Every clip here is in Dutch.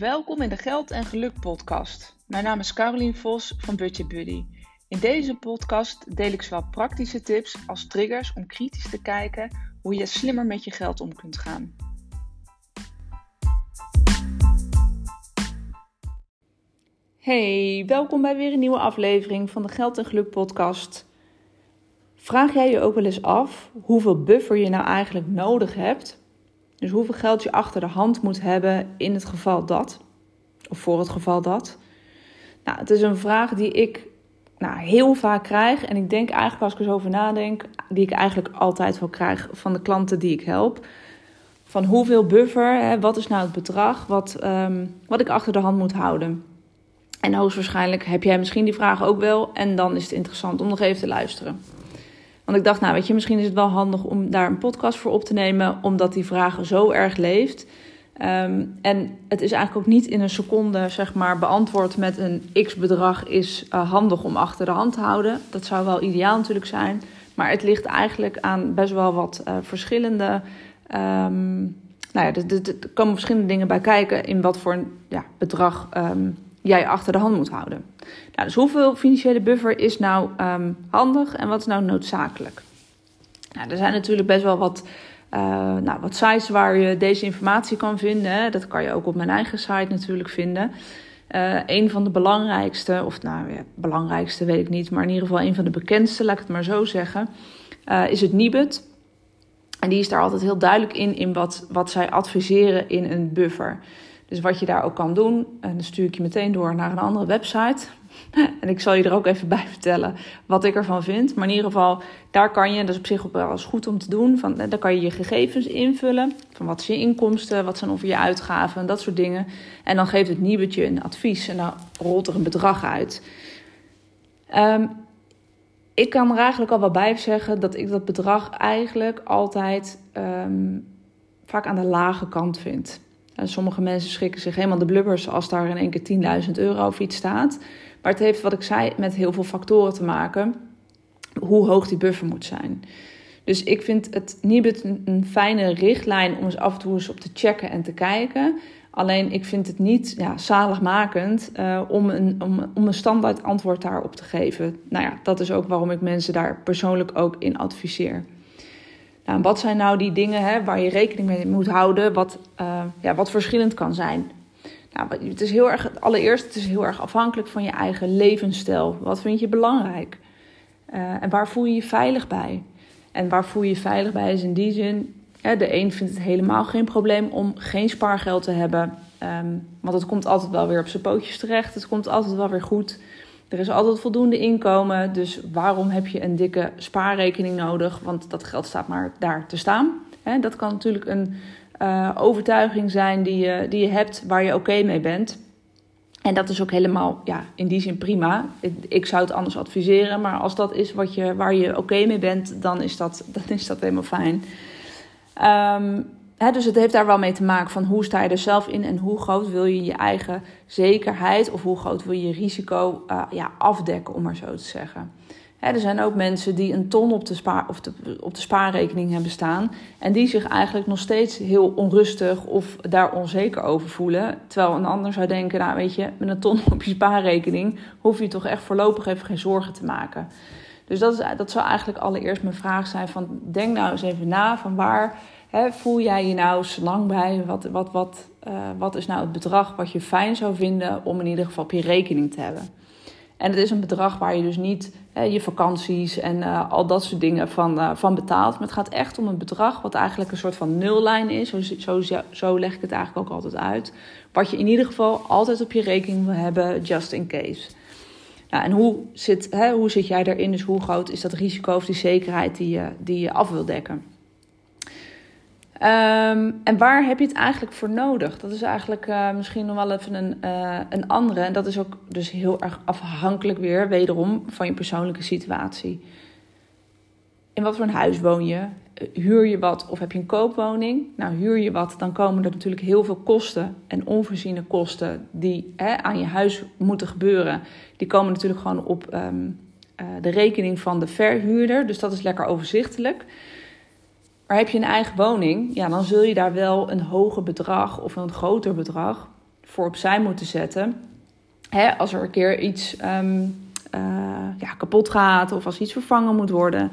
Welkom in de Geld en Geluk podcast. Mijn naam is Carolien Vos van Budget Buddy. In deze podcast deel ik zowel praktische tips als triggers om kritisch te kijken hoe je slimmer met je geld om kunt gaan. Hey, welkom bij weer een nieuwe aflevering van de Geld en Geluk podcast. Vraag jij je ook wel eens af hoeveel buffer je nou eigenlijk nodig hebt dus hoeveel geld je achter de hand moet hebben in het geval dat, of voor het geval dat. Nou, het is een vraag die ik nou, heel vaak krijg. En ik denk eigenlijk, als ik er zo over nadenk, die ik eigenlijk altijd wel krijg van de klanten die ik help. Van hoeveel buffer, hè, wat is nou het bedrag wat, ehm, wat ik achter de hand moet houden. En hoogstwaarschijnlijk heb jij misschien die vraag ook wel. En dan is het interessant om nog even te luisteren. Want ik dacht, nou weet je, misschien is het wel handig om daar een podcast voor op te nemen, omdat die vraag zo erg leeft. Ehm, en het is eigenlijk ook niet in een seconde, zeg maar, beantwoord met een x-bedrag is uh, handig om achter de hand te houden. Dat zou wel ideaal natuurlijk zijn. Maar het ligt eigenlijk aan best wel wat uh, verschillende. Um, nou ja, er, komen verschillende dingen bij kijken in wat voor een ja, bedrag um, jij achter de hand moet houden. Nou, dus hoeveel financiële buffer is nou um, handig en wat is nou noodzakelijk? Nou, er zijn natuurlijk best wel wat, uh, nou, wat sites waar je deze informatie kan vinden. Dat kan je ook op mijn eigen site natuurlijk vinden. Uh, een van de belangrijkste, of nou ja, belangrijkste weet ik niet, maar in ieder geval een van de bekendste, laat ik het maar zo zeggen, uh, is het Nibud. En die is daar altijd heel duidelijk in, in wat, wat zij adviseren in een buffer. Dus wat je daar ook kan doen, en dan stuur ik je meteen door naar een andere website. En ik zal je er ook even bij vertellen wat ik ervan vind. Maar in ieder geval, daar kan je, dat is op zich ook wel eens goed om te doen. Van, daar kan je je gegevens invullen. Van wat zijn je inkomsten, wat zijn ongeveer je uitgaven, dat soort dingen. En dan geeft het nieuwtje een advies en dan rolt er een bedrag uit. Um, ik kan er eigenlijk al wel bij zeggen dat ik dat bedrag eigenlijk altijd um, vaak aan de lage kant vind. En sommige mensen schrikken zich helemaal de blubbers als daar in één keer 10.000 euro of iets staat. Maar het heeft, wat ik zei, met heel veel factoren te maken. Hoe hoog die buffer moet zijn. Dus ik vind het niet een, fijne richtlijn om eens af en toe eens op te checken en te kijken. Alleen ik vind het niet ja, zaligmakend uh, om, een, om, om een standaard antwoord daarop te geven. Nou ja, dat is ook waarom ik mensen daar persoonlijk ook in adviseer. Nou, wat zijn nou die dingen hè, waar je rekening mee moet houden, wat, uh, ja, wat verschillend kan zijn? Nou, het is heel erg, allereerst, het is heel erg afhankelijk van je eigen levensstijl. Wat vind je belangrijk? Uh, en waar voel je je veilig bij? En waar voel je je veilig bij is in die zin, hè, de een vindt het helemaal geen probleem om geen spaargeld te hebben. Um, want het komt altijd wel weer op zijn pootjes terecht. Het komt altijd wel weer goed. Er is altijd voldoende inkomen, dus waarom heb je een dikke spaarrekening nodig? Want dat geld staat maar daar te staan. dat kan natuurlijk een uh, overtuiging zijn die je, die je hebt waar je oké mee bent. En dat is ook helemaal ja, in die zin prima. Ik zou het anders adviseren, maar als dat is wat je, waar je oké mee bent, dan is dat, dan is dat helemaal fijn. Um, dus het heeft daar wel mee te maken van hoe sta je er zelf in en hoe groot wil je je eigen zekerheid of hoe groot wil je je risico uh, ja, afdekken, om maar zo te zeggen. er zijn ook mensen die een ton op de, spaar, of op de spaarrekening hebben staan en die zich eigenlijk nog steeds heel onrustig of daar onzeker over voelen. Terwijl een ander zou denken, nou weet je, met een ton op je spaarrekening hoef je toch echt voorlopig even geen zorgen te maken. Dus dat, is, dat zou eigenlijk allereerst mijn vraag zijn van denk nou eens even na van waar voel jij je nou lang bij? Wat, wat, wat, uh, wat is nou het bedrag wat je fijn zou vinden om in ieder geval op je rekening te hebben? En het is een bedrag waar je dus niet je vakanties en uh, al dat soort dingen van, uh, van betaalt. Maar het gaat echt om een bedrag wat eigenlijk een soort van nullijn is. Zo, zo, zo leg ik het eigenlijk ook altijd uit. Wat je in ieder geval altijd op je rekening wil hebben, just in case. Nou, en hoe zit, hoe zit jij daarin? Dus hoe groot is dat risico of die zekerheid die je, die je af wil dekken? Um, en waar heb je het eigenlijk voor nodig? Dat is eigenlijk uh, misschien nog wel even een, uh, een andere. En dat is ook dus heel erg afhankelijk weer, wederom, van je persoonlijke situatie. In wat voor een huis woon je? Huur je wat of heb je een koopwoning? Nou, huur je wat, dan komen er natuurlijk heel veel kosten en onvoorziene kosten die hè, aan je huis moeten gebeuren. Die komen natuurlijk gewoon op uh, de rekening van de verhuurder. Dus dat is lekker overzichtelijk. Maar heb je een eigen woning, ja, dan zul je daar wel een hoger bedrag of een groter bedrag voor opzij moeten zetten. Hè, als er een keer iets ehm, eh, ja, kapot gaat of als iets vervangen moet worden.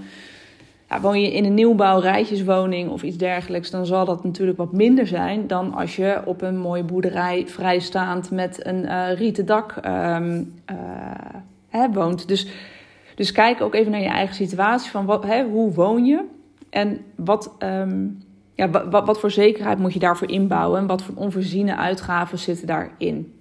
Ja, woon je in een nieuwbouw, rijtjeswoning of iets dergelijks, dan zal dat natuurlijk wat minder zijn dan als je op een mooie boerderij vrijstaand met een uh, rieten dak um, hè, woont. Dus, dus kijk ook even naar je eigen situatie van wat, hè, hoe woon je en wat, um, ja, wat, wat voor zekerheid moet je daarvoor inbouwen en wat voor onvoorziene uitgaven zitten daarin.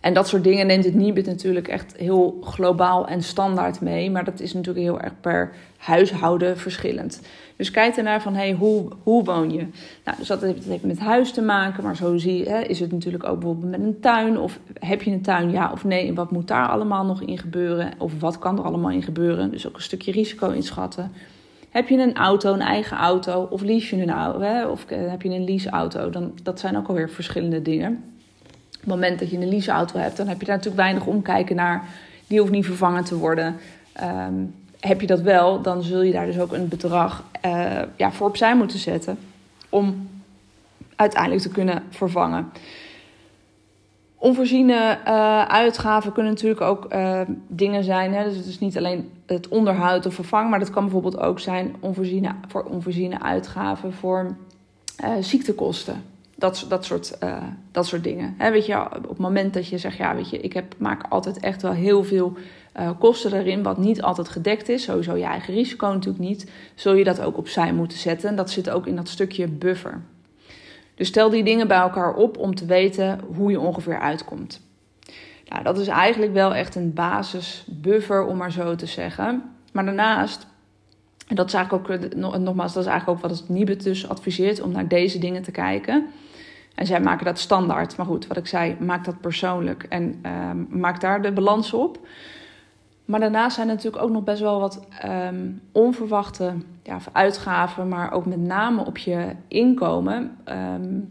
En dat soort dingen neemt het Nibud natuurlijk echt heel globaal en standaard mee. Maar dat is natuurlijk heel erg per huishouden verschillend. Dus kijk ernaar van, hey, hoe, hoe woon je? Nou, dus dat heeft, met huis te maken. Maar zo zie je, is het natuurlijk ook bijvoorbeeld met een tuin. Of heb je een tuin, ja of nee? En wat moet daar allemaal nog in gebeuren? Of wat kan er allemaal in gebeuren? Dus ook een stukje risico inschatten. Heb je een auto, een eigen auto? Of lease je een auto? Hè? Of eh, heb je een leaseauto? Dan, dat zijn ook alweer verschillende dingen het moment dat je een leaseauto hebt, dan heb je daar natuurlijk weinig omkijken naar. Die hoeft niet vervangen te worden. Ehm, heb je dat wel, dan zul je daar dus ook een bedrag uh, ja, voor opzij moeten zetten. Om uiteindelijk te kunnen vervangen. Onvoorziene uh, uitgaven kunnen natuurlijk ook uh, dingen zijn. Hè? Dus het is niet alleen het onderhoud of vervangen, maar dat kan bijvoorbeeld ook zijn onvoorziene, voor onvoorziene uitgaven voor ziektekosten. Dat, dat, soort, dat soort dingen. He, weet je, op het moment dat je zegt, ja, weet je, ik heb, maak altijd echt wel heel veel kosten erin, wat niet altijd gedekt is, sowieso je eigen risico natuurlijk niet, zul je dat ook opzij moeten zetten. En dat zit ook in dat stukje buffer. Dus stel die dingen bij elkaar op om te weten hoe je ongeveer uitkomt. Nou, dat is eigenlijk wel echt een basisbuffer, om maar zo te zeggen. Maar daarnaast, en dat is eigenlijk ook, nogmaals, dat is eigenlijk ook wat het Nibud dus adviseert, om naar deze dingen te kijken. En zij maken dat standaard. Maar goed, wat ik zei, maak dat persoonlijk en um, maak daar de balans op. Maar daarnaast zijn er natuurlijk ook nog best wel wat um, onverwachte ja, uitgaven, maar ook met name op je inkomen.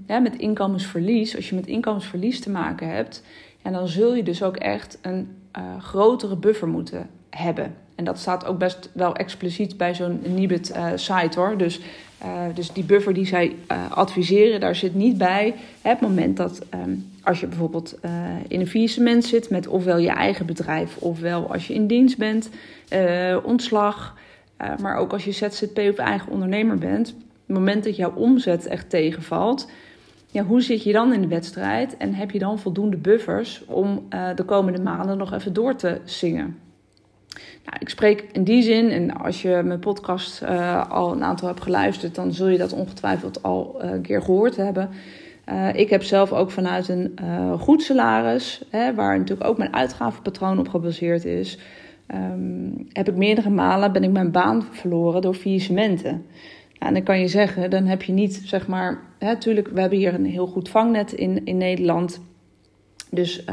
Ja, met inkomensverlies, als je met inkomensverlies te maken hebt, ja, dan zul je dus ook echt een uh, grotere buffer moeten hebben. En dat staat ook best wel expliciet bij zo'n Nibud-site uh, hoor. Dus uh, dus die buffer die zij adviseren, daar zit niet bij het moment dat um, als je bijvoorbeeld uh, in een faillissement zit met ofwel je eigen bedrijf, ofwel als je in dienst bent, ontslag, maar ook als je ZZP of eigen ondernemer bent. Het moment dat jouw omzet echt tegenvalt, ja, hoe zit je dan in de wedstrijd en heb je dan voldoende buffers om de komende maanden nog even door te zingen? Nou, ik spreek in die zin, en als je mijn podcast al een aantal hebt geluisterd, dan zul je dat ongetwijfeld al een keer gehoord hebben. Uh, ik heb zelf ook vanuit een goed salaris, hè, waar natuurlijk ook mijn uitgavenpatroon op gebaseerd is, um, heb ik meerdere malen ben ik mijn baan verloren door faillissementen. Nou, en dan kan je zeggen, dan heb je niet, zeg maar, natuurlijk, we hebben hier een heel goed vangnet in, in Nederland. Dus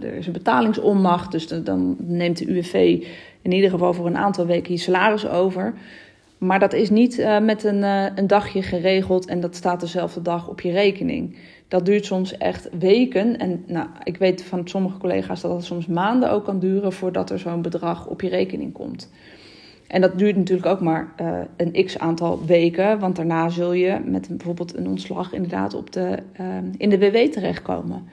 er is een betalingsonmacht, dus dan neemt de UWV in ieder geval voor een aantal weken je salaris over. Maar dat is niet uh, met een, uh, een dagje geregeld en dat staat dezelfde dag op je rekening. Dat duurt soms echt weken. En nou, ik weet van sommige collega's dat het soms maanden ook kan duren voordat er zo'n bedrag op je rekening komt. En dat duurt natuurlijk ook maar uh, een x aantal weken, want daarna zul je met bijvoorbeeld een ontslag inderdaad op de, in de WW terechtkomen.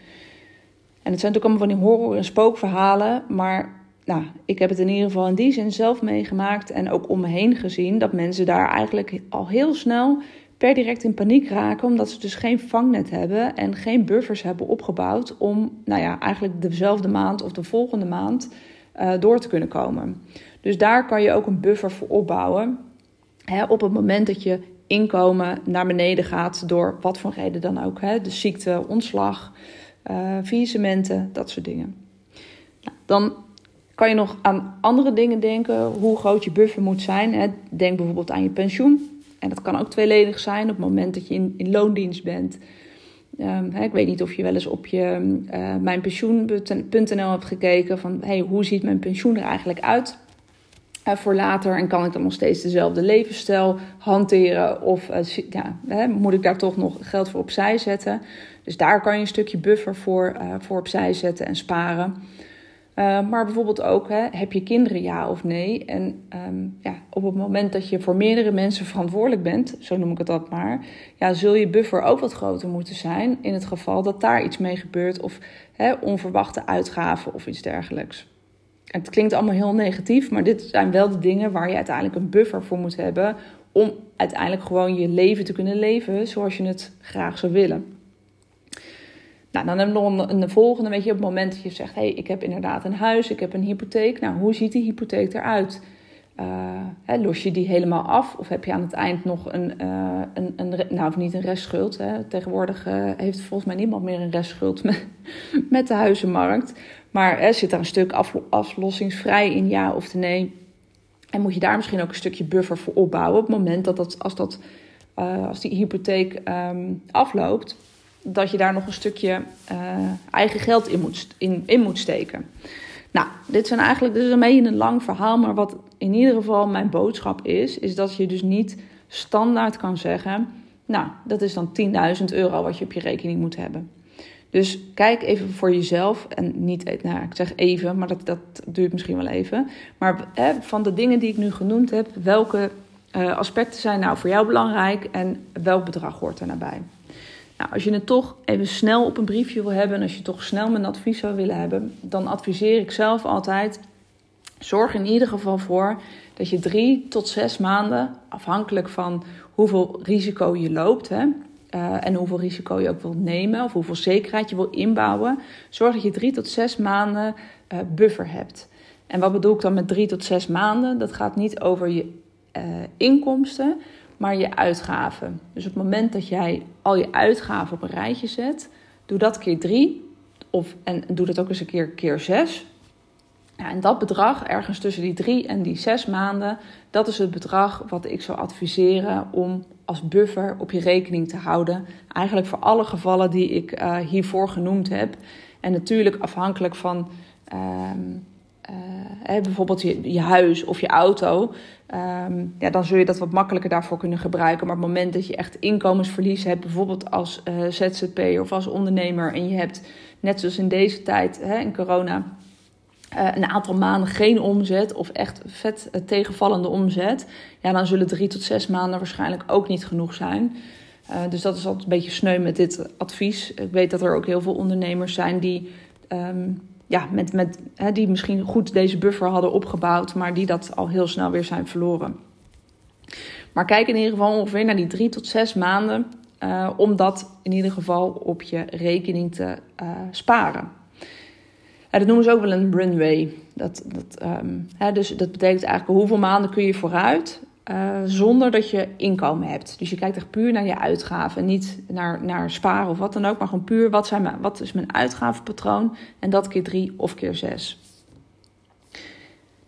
En het zijn natuurlijk allemaal van die horror- en spookverhalen, maar nou, ik heb het in ieder geval in die zin zelf meegemaakt en ook om me heen gezien dat mensen daar eigenlijk al heel snel per direct in paniek raken, omdat ze dus geen vangnet hebben en geen buffers hebben opgebouwd om, nou ja, eigenlijk dezelfde maand of de volgende maand uh, door te kunnen komen. Dus daar kan je ook een buffer voor opbouwen. Hè, op het moment dat je inkomen naar beneden gaat door wat voor reden dan ook, hè, de ziekte, ontslag, uh, faillissementen, dat soort dingen. Nou, dan kan je nog aan andere dingen denken, hoe groot je buffer moet zijn. Hè? Denk bijvoorbeeld aan je pensioen. En dat kan ook tweeledig zijn op het moment dat je in, in loondienst bent. Um, hè, ik weet niet of je wel eens op je uh, mijnpensioen.nl hebt gekeken van hey, hoe ziet mijn pensioen er eigenlijk uit uh, voor later en kan ik dan nog steeds dezelfde levensstijl hanteren of uh, ja, hè, moet ik daar toch nog geld voor opzij zetten. Dus daar kan je een stukje buffer voor, voor opzij zetten en sparen. Uh, maar bijvoorbeeld ook, hè, heb je kinderen ja of nee? En um, ja, op het moment dat je voor meerdere mensen verantwoordelijk bent, zo noem ik het dat maar, ja, zul je buffer ook wat groter moeten zijn in het geval dat daar iets mee gebeurt of hè, onverwachte uitgaven of iets dergelijks. Het klinkt allemaal heel negatief, maar dit zijn wel de dingen waar je uiteindelijk een buffer voor moet hebben om uiteindelijk gewoon je leven te kunnen leven zoals je het graag zou willen. Nou, dan hebben we nog een, volgende, weet je, op het moment dat je zegt, hé, hey, ik heb inderdaad een huis, ik heb een hypotheek. Nou, hoe ziet die hypotheek eruit? Uh, hè, los je die helemaal af of heb je aan het eind nog een, uh, een, nou of niet een restschuld. Hè? Tegenwoordig uh, heeft volgens mij niemand meer een restschuld met, de huizenmarkt. Maar hè, zit daar een stuk af, aflossingsvrij in ja of nee? En moet je daar misschien ook een stukje buffer voor opbouwen op het moment dat, dat als, dat, als die hypotheek um, afloopt, dat je daar nog een stukje eigen geld in moet, in, in moet steken. Nou, dit zijn eigenlijk, dit is een beetje een lang verhaal, maar wat in ieder geval mijn boodschap is, is dat je dus niet standaard kan zeggen, nou, dat is dan 10.000 euro wat je op je rekening moet hebben. Dus kijk even voor jezelf en niet, nou, ik zeg even, maar dat, dat duurt misschien wel even. Maar hè, van de dingen die ik nu genoemd heb, welke uh, aspecten zijn nou voor jou belangrijk en welk bedrag hoort er nabij? Nou, als je het toch even snel op een briefje wil hebben en als je toch snel mijn advies zou willen hebben, dan adviseer ik zelf altijd: zorg in ieder geval voor dat je drie tot zes maanden, afhankelijk van hoeveel risico je loopt hè, uh, en hoeveel risico je ook wilt nemen of hoeveel zekerheid je wil inbouwen, zorg dat je drie tot zes maanden uh, buffer hebt. En wat bedoel ik dan met drie tot zes maanden? Dat gaat niet over je uh, inkomsten, maar je uitgaven. Dus op het moment dat jij al je uitgaven op een rijtje zet, doe dat keer drie. Of, en doe dat ook eens een keer keer zes. Ja, en dat bedrag, ergens tussen die drie en die zes maanden, dat is het bedrag wat ik zou adviseren om als buffer op je rekening te houden. Eigenlijk voor alle gevallen die ik uh, hiervoor genoemd heb. En natuurlijk afhankelijk van ehm, uh, bijvoorbeeld je, je, huis of je auto, um, ja, dan zul je dat wat makkelijker daarvoor kunnen gebruiken. Maar op het moment dat je echt inkomensverlies hebt, bijvoorbeeld als uh, eh, ZZP'er of als ondernemer, en je hebt net zoals in deze tijd, hè, in corona, uh, een aantal maanden geen omzet of echt vet tegenvallende omzet, ja, dan zullen drie tot zes maanden waarschijnlijk ook niet genoeg zijn. dus dat is altijd een beetje sneu met dit advies. Ik weet dat er ook heel veel ondernemers zijn die. Um, ja, met, met, hè, die misschien goed deze buffer hadden opgebouwd, maar die dat al heel snel weer zijn verloren. Maar kijk in ieder geval ongeveer naar die drie tot zes maanden uh, om dat in ieder geval op je rekening te uh, sparen. dat noemen ze ook wel een runway. Dat, dat, um, hè, dus dat betekent eigenlijk hoeveel maanden kun je vooruit uh, zonder dat je inkomen hebt. Dus je kijkt echt puur naar je uitgaven. Niet naar, naar sparen of wat dan ook. Maar gewoon puur wat, zijn mijn, wat is mijn uitgavenpatroon. En dat keer drie of keer zes.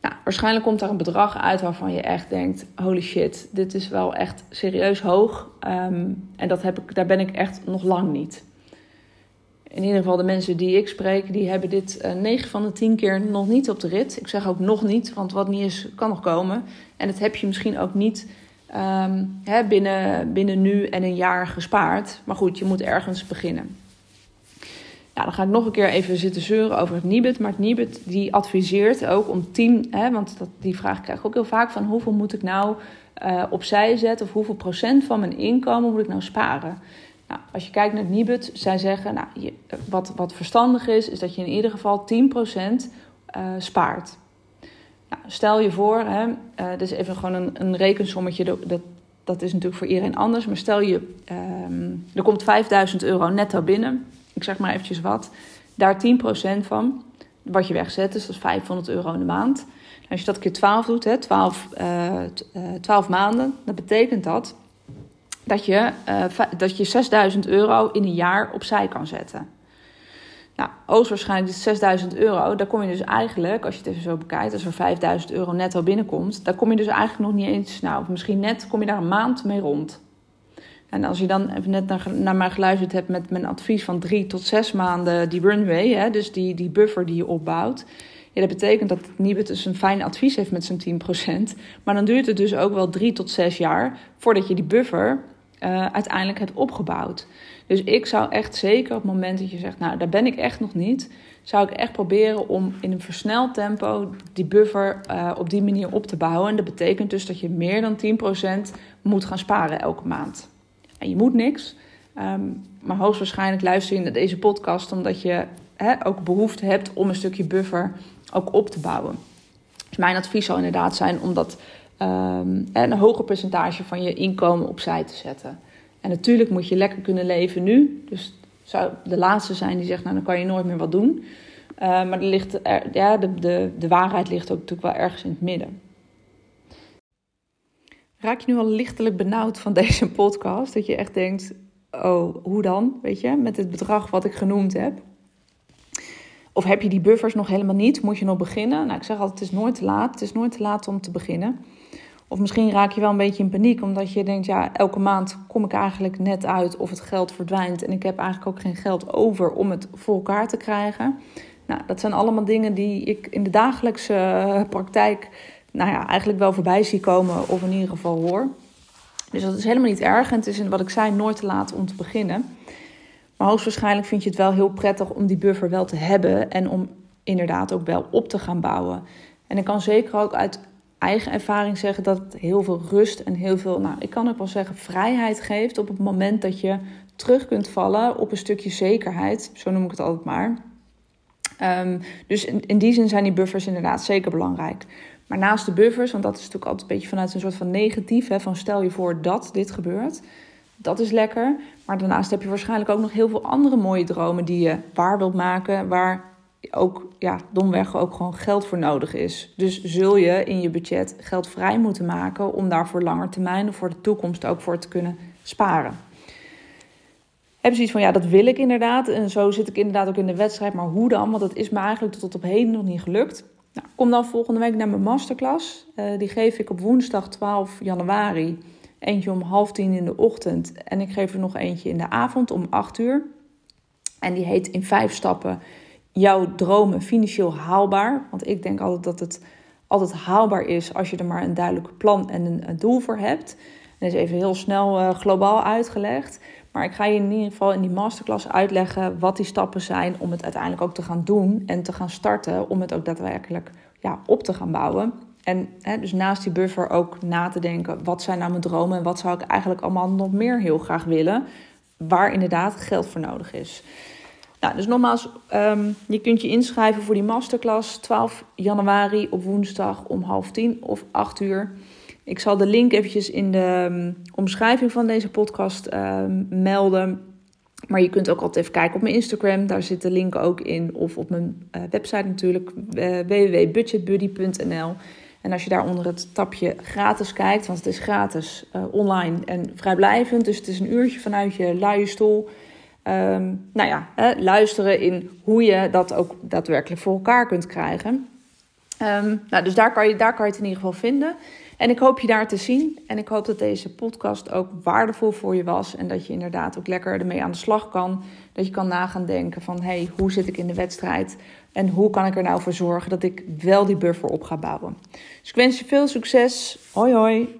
Nou, waarschijnlijk komt daar een bedrag uit waarvan je echt denkt: holy shit, dit is wel echt serieus hoog. Um, en dat heb ik, daar ben ik echt nog lang niet in ieder geval de mensen die ik spreek, die hebben dit uh, eh, 9 van de 10 keer nog niet op de rit. Ik zeg ook nog niet, want wat niet is, kan nog komen. En dat heb je misschien ook niet um, hè, binnen, binnen nu en een jaar gespaard. Maar goed, je moet ergens beginnen. Ja, dan ga ik nog een keer even zitten zeuren over het Nibud. Maar het Nibud die adviseert ook om 10, hè, want dat, die vraag krijg ik ook heel vaak van hoeveel moet ik nou uh, opzij zetten of hoeveel procent van mijn inkomen moet ik nou sparen. Nou, als je kijkt naar het Nibud, zij zeggen, nou, wat, wat verstandig is, is dat je in ieder geval 10% uh, eh, spaart. Nou, stel je voor, hè, uh, dus even gewoon een, een rekensommetje, dat, dat is natuurlijk voor iedereen anders, maar stel je, um, er komt 5000 euro netto binnen, ik zeg maar eventjes wat, daar 10% van, wat je wegzet, dus dat is 500 euro in de maand. als je dat keer 12 doet, hè, 12, uh, 12 maanden, dan betekent dat dat je, uh, dat je 6000 euro in een jaar opzij kan zetten. Nou, hoogstwaarschijnlijk is 6000 euro. Daar kom je dus eigenlijk, als je het even zo bekijkt, als er 5000 euro netto binnenkomt, daar kom je dus eigenlijk nog niet eens, nou, misschien net kom je daar een maand mee rond. En als je dan even net naar, naar mij geluisterd hebt met mijn advies van drie tot zes maanden die runway, hè, dus die, die buffer die je opbouwt. Ja, dat betekent dat Nibud dus een fijn advies heeft met zijn 10%. Maar dan duurt het dus ook wel drie tot zes jaar voordat je die buffer uh, uiteindelijk hebt opgebouwd. Dus ik zou echt zeker op het moment dat je zegt, nou daar ben ik echt nog niet, zou ik echt proberen om in een versneld tempo die buffer uh, op die manier op te bouwen. En dat betekent dus dat je meer dan 10% moet gaan sparen elke maand. En je moet niks, um, maar hoogstwaarschijnlijk luister je naar deze podcast omdat je ook behoefte hebt om een stukje buffer ook op te bouwen. Dus mijn advies zou inderdaad zijn om dat um, een hoger percentage van je inkomen opzij te zetten. En natuurlijk moet je lekker kunnen leven nu. Dus zou de laatste zijn die zegt, nou dan kan je nooit meer wat doen. Uh, maar er ligt ja, de, de, de waarheid ligt ook natuurlijk wel ergens in het midden. Raak je nu al lichtelijk benauwd van deze podcast? Dat je echt denkt, oh, hoe dan? Weet je, met het bedrag wat ik genoemd heb. Of heb je die buffers nog helemaal niet? Moet je nog beginnen? Nou, ik zeg altijd, het is nooit te laat. Het is nooit te laat om te beginnen. Of misschien raak je wel een beetje in paniek, omdat je denkt, ja, elke maand kom ik eigenlijk net uit of het geld verdwijnt en ik heb eigenlijk ook geen geld over om het voor elkaar te krijgen. Nou, dat zijn allemaal dingen die ik in de dagelijkse eh, praktijk, nou ja, eigenlijk wel voorbij zie komen of in ieder geval hoor. Dus dat is helemaal niet erg en het is, wat ik zei, nooit te laat om te beginnen. Maar hoogstwaarschijnlijk vind je het wel heel prettig om die buffer wel te hebben en om inderdaad ook wel op te gaan bouwen. En ik kan zeker ook uit eigen ervaring zeggen dat het heel veel rust en heel veel, nou, ik kan ook wel zeggen, vrijheid geeft op het moment dat je terug kunt vallen op een stukje zekerheid. Zo noem ik het altijd maar. Um, dus in, in, die zin zijn die buffers inderdaad zeker belangrijk. Maar naast de buffers, want dat is natuurlijk altijd een beetje vanuit een soort van negatief, hè, van stel je voor dat dit gebeurt. Dat is lekker. Maar daarnaast heb je waarschijnlijk ook nog heel veel andere mooie dromen die je waar wilt maken, waar ook ja, domweg ook gewoon geld voor nodig is. Dus zul je in je budget geld vrij moeten maken om daar voor langer termijn of voor de toekomst ook voor te kunnen sparen. Heb zoiets van, ja, dat wil ik inderdaad. En zo zit ik inderdaad ook in de wedstrijd. Maar hoe dan? Want dat is me eigenlijk tot op heden nog niet gelukt. Nou, kom dan volgende week naar mijn masterclass. Uh, die geef ik op woensdag 12 januari. Eentje om half tien in de ochtend. En ik geef er nog eentje in de avond om 8 uur. En die heet in vijf stappen jouw dromen financieel haalbaar? Want ik denk altijd dat het altijd haalbaar is als je er maar een duidelijk plan en een, doel voor hebt. Dat is even heel snel uh, globaal uitgelegd. Maar ik ga je in ieder geval in die masterclass uitleggen wat die stappen zijn om het uiteindelijk ook te gaan doen en te gaan starten om het ook daadwerkelijk ja, op te gaan bouwen. En hè, dus naast die buffer ook na te denken, wat zijn nou mijn dromen en wat zou ik eigenlijk allemaal nog meer heel graag willen, waar inderdaad geld voor nodig is. Nou, dus nogmaals, um, je kunt je inschrijven voor die masterclass 12 januari op woensdag om half tien of 8 uur. Ik zal de link eventjes in de um, omschrijving van deze podcast um, melden. Maar je kunt ook altijd even kijken op mijn Instagram. Daar zit de link ook in. Of op mijn uh, website natuurlijk. Uh, www.budgetbuddy.nl En als je daar onder het tapje gratis kijkt. Want het is gratis uh, online en vrijblijvend. Dus het is een uurtje vanuit je luie stoel um, nou ja, luisteren in hoe je dat ook daadwerkelijk voor elkaar kunt krijgen. Um, nou, dus daar kan, je, daar kan je het in ieder geval vinden. En ik hoop je daar te zien. En ik hoop dat deze podcast ook waardevol voor je was. En dat je inderdaad ook lekker ermee aan de slag kan. Dat je kan nagaan denken van, hé, hey, hoe zit ik in de wedstrijd? En hoe kan ik er nou voor zorgen dat ik wel die buffer op ga bouwen? Dus ik wens je veel succes. Hoi hoi.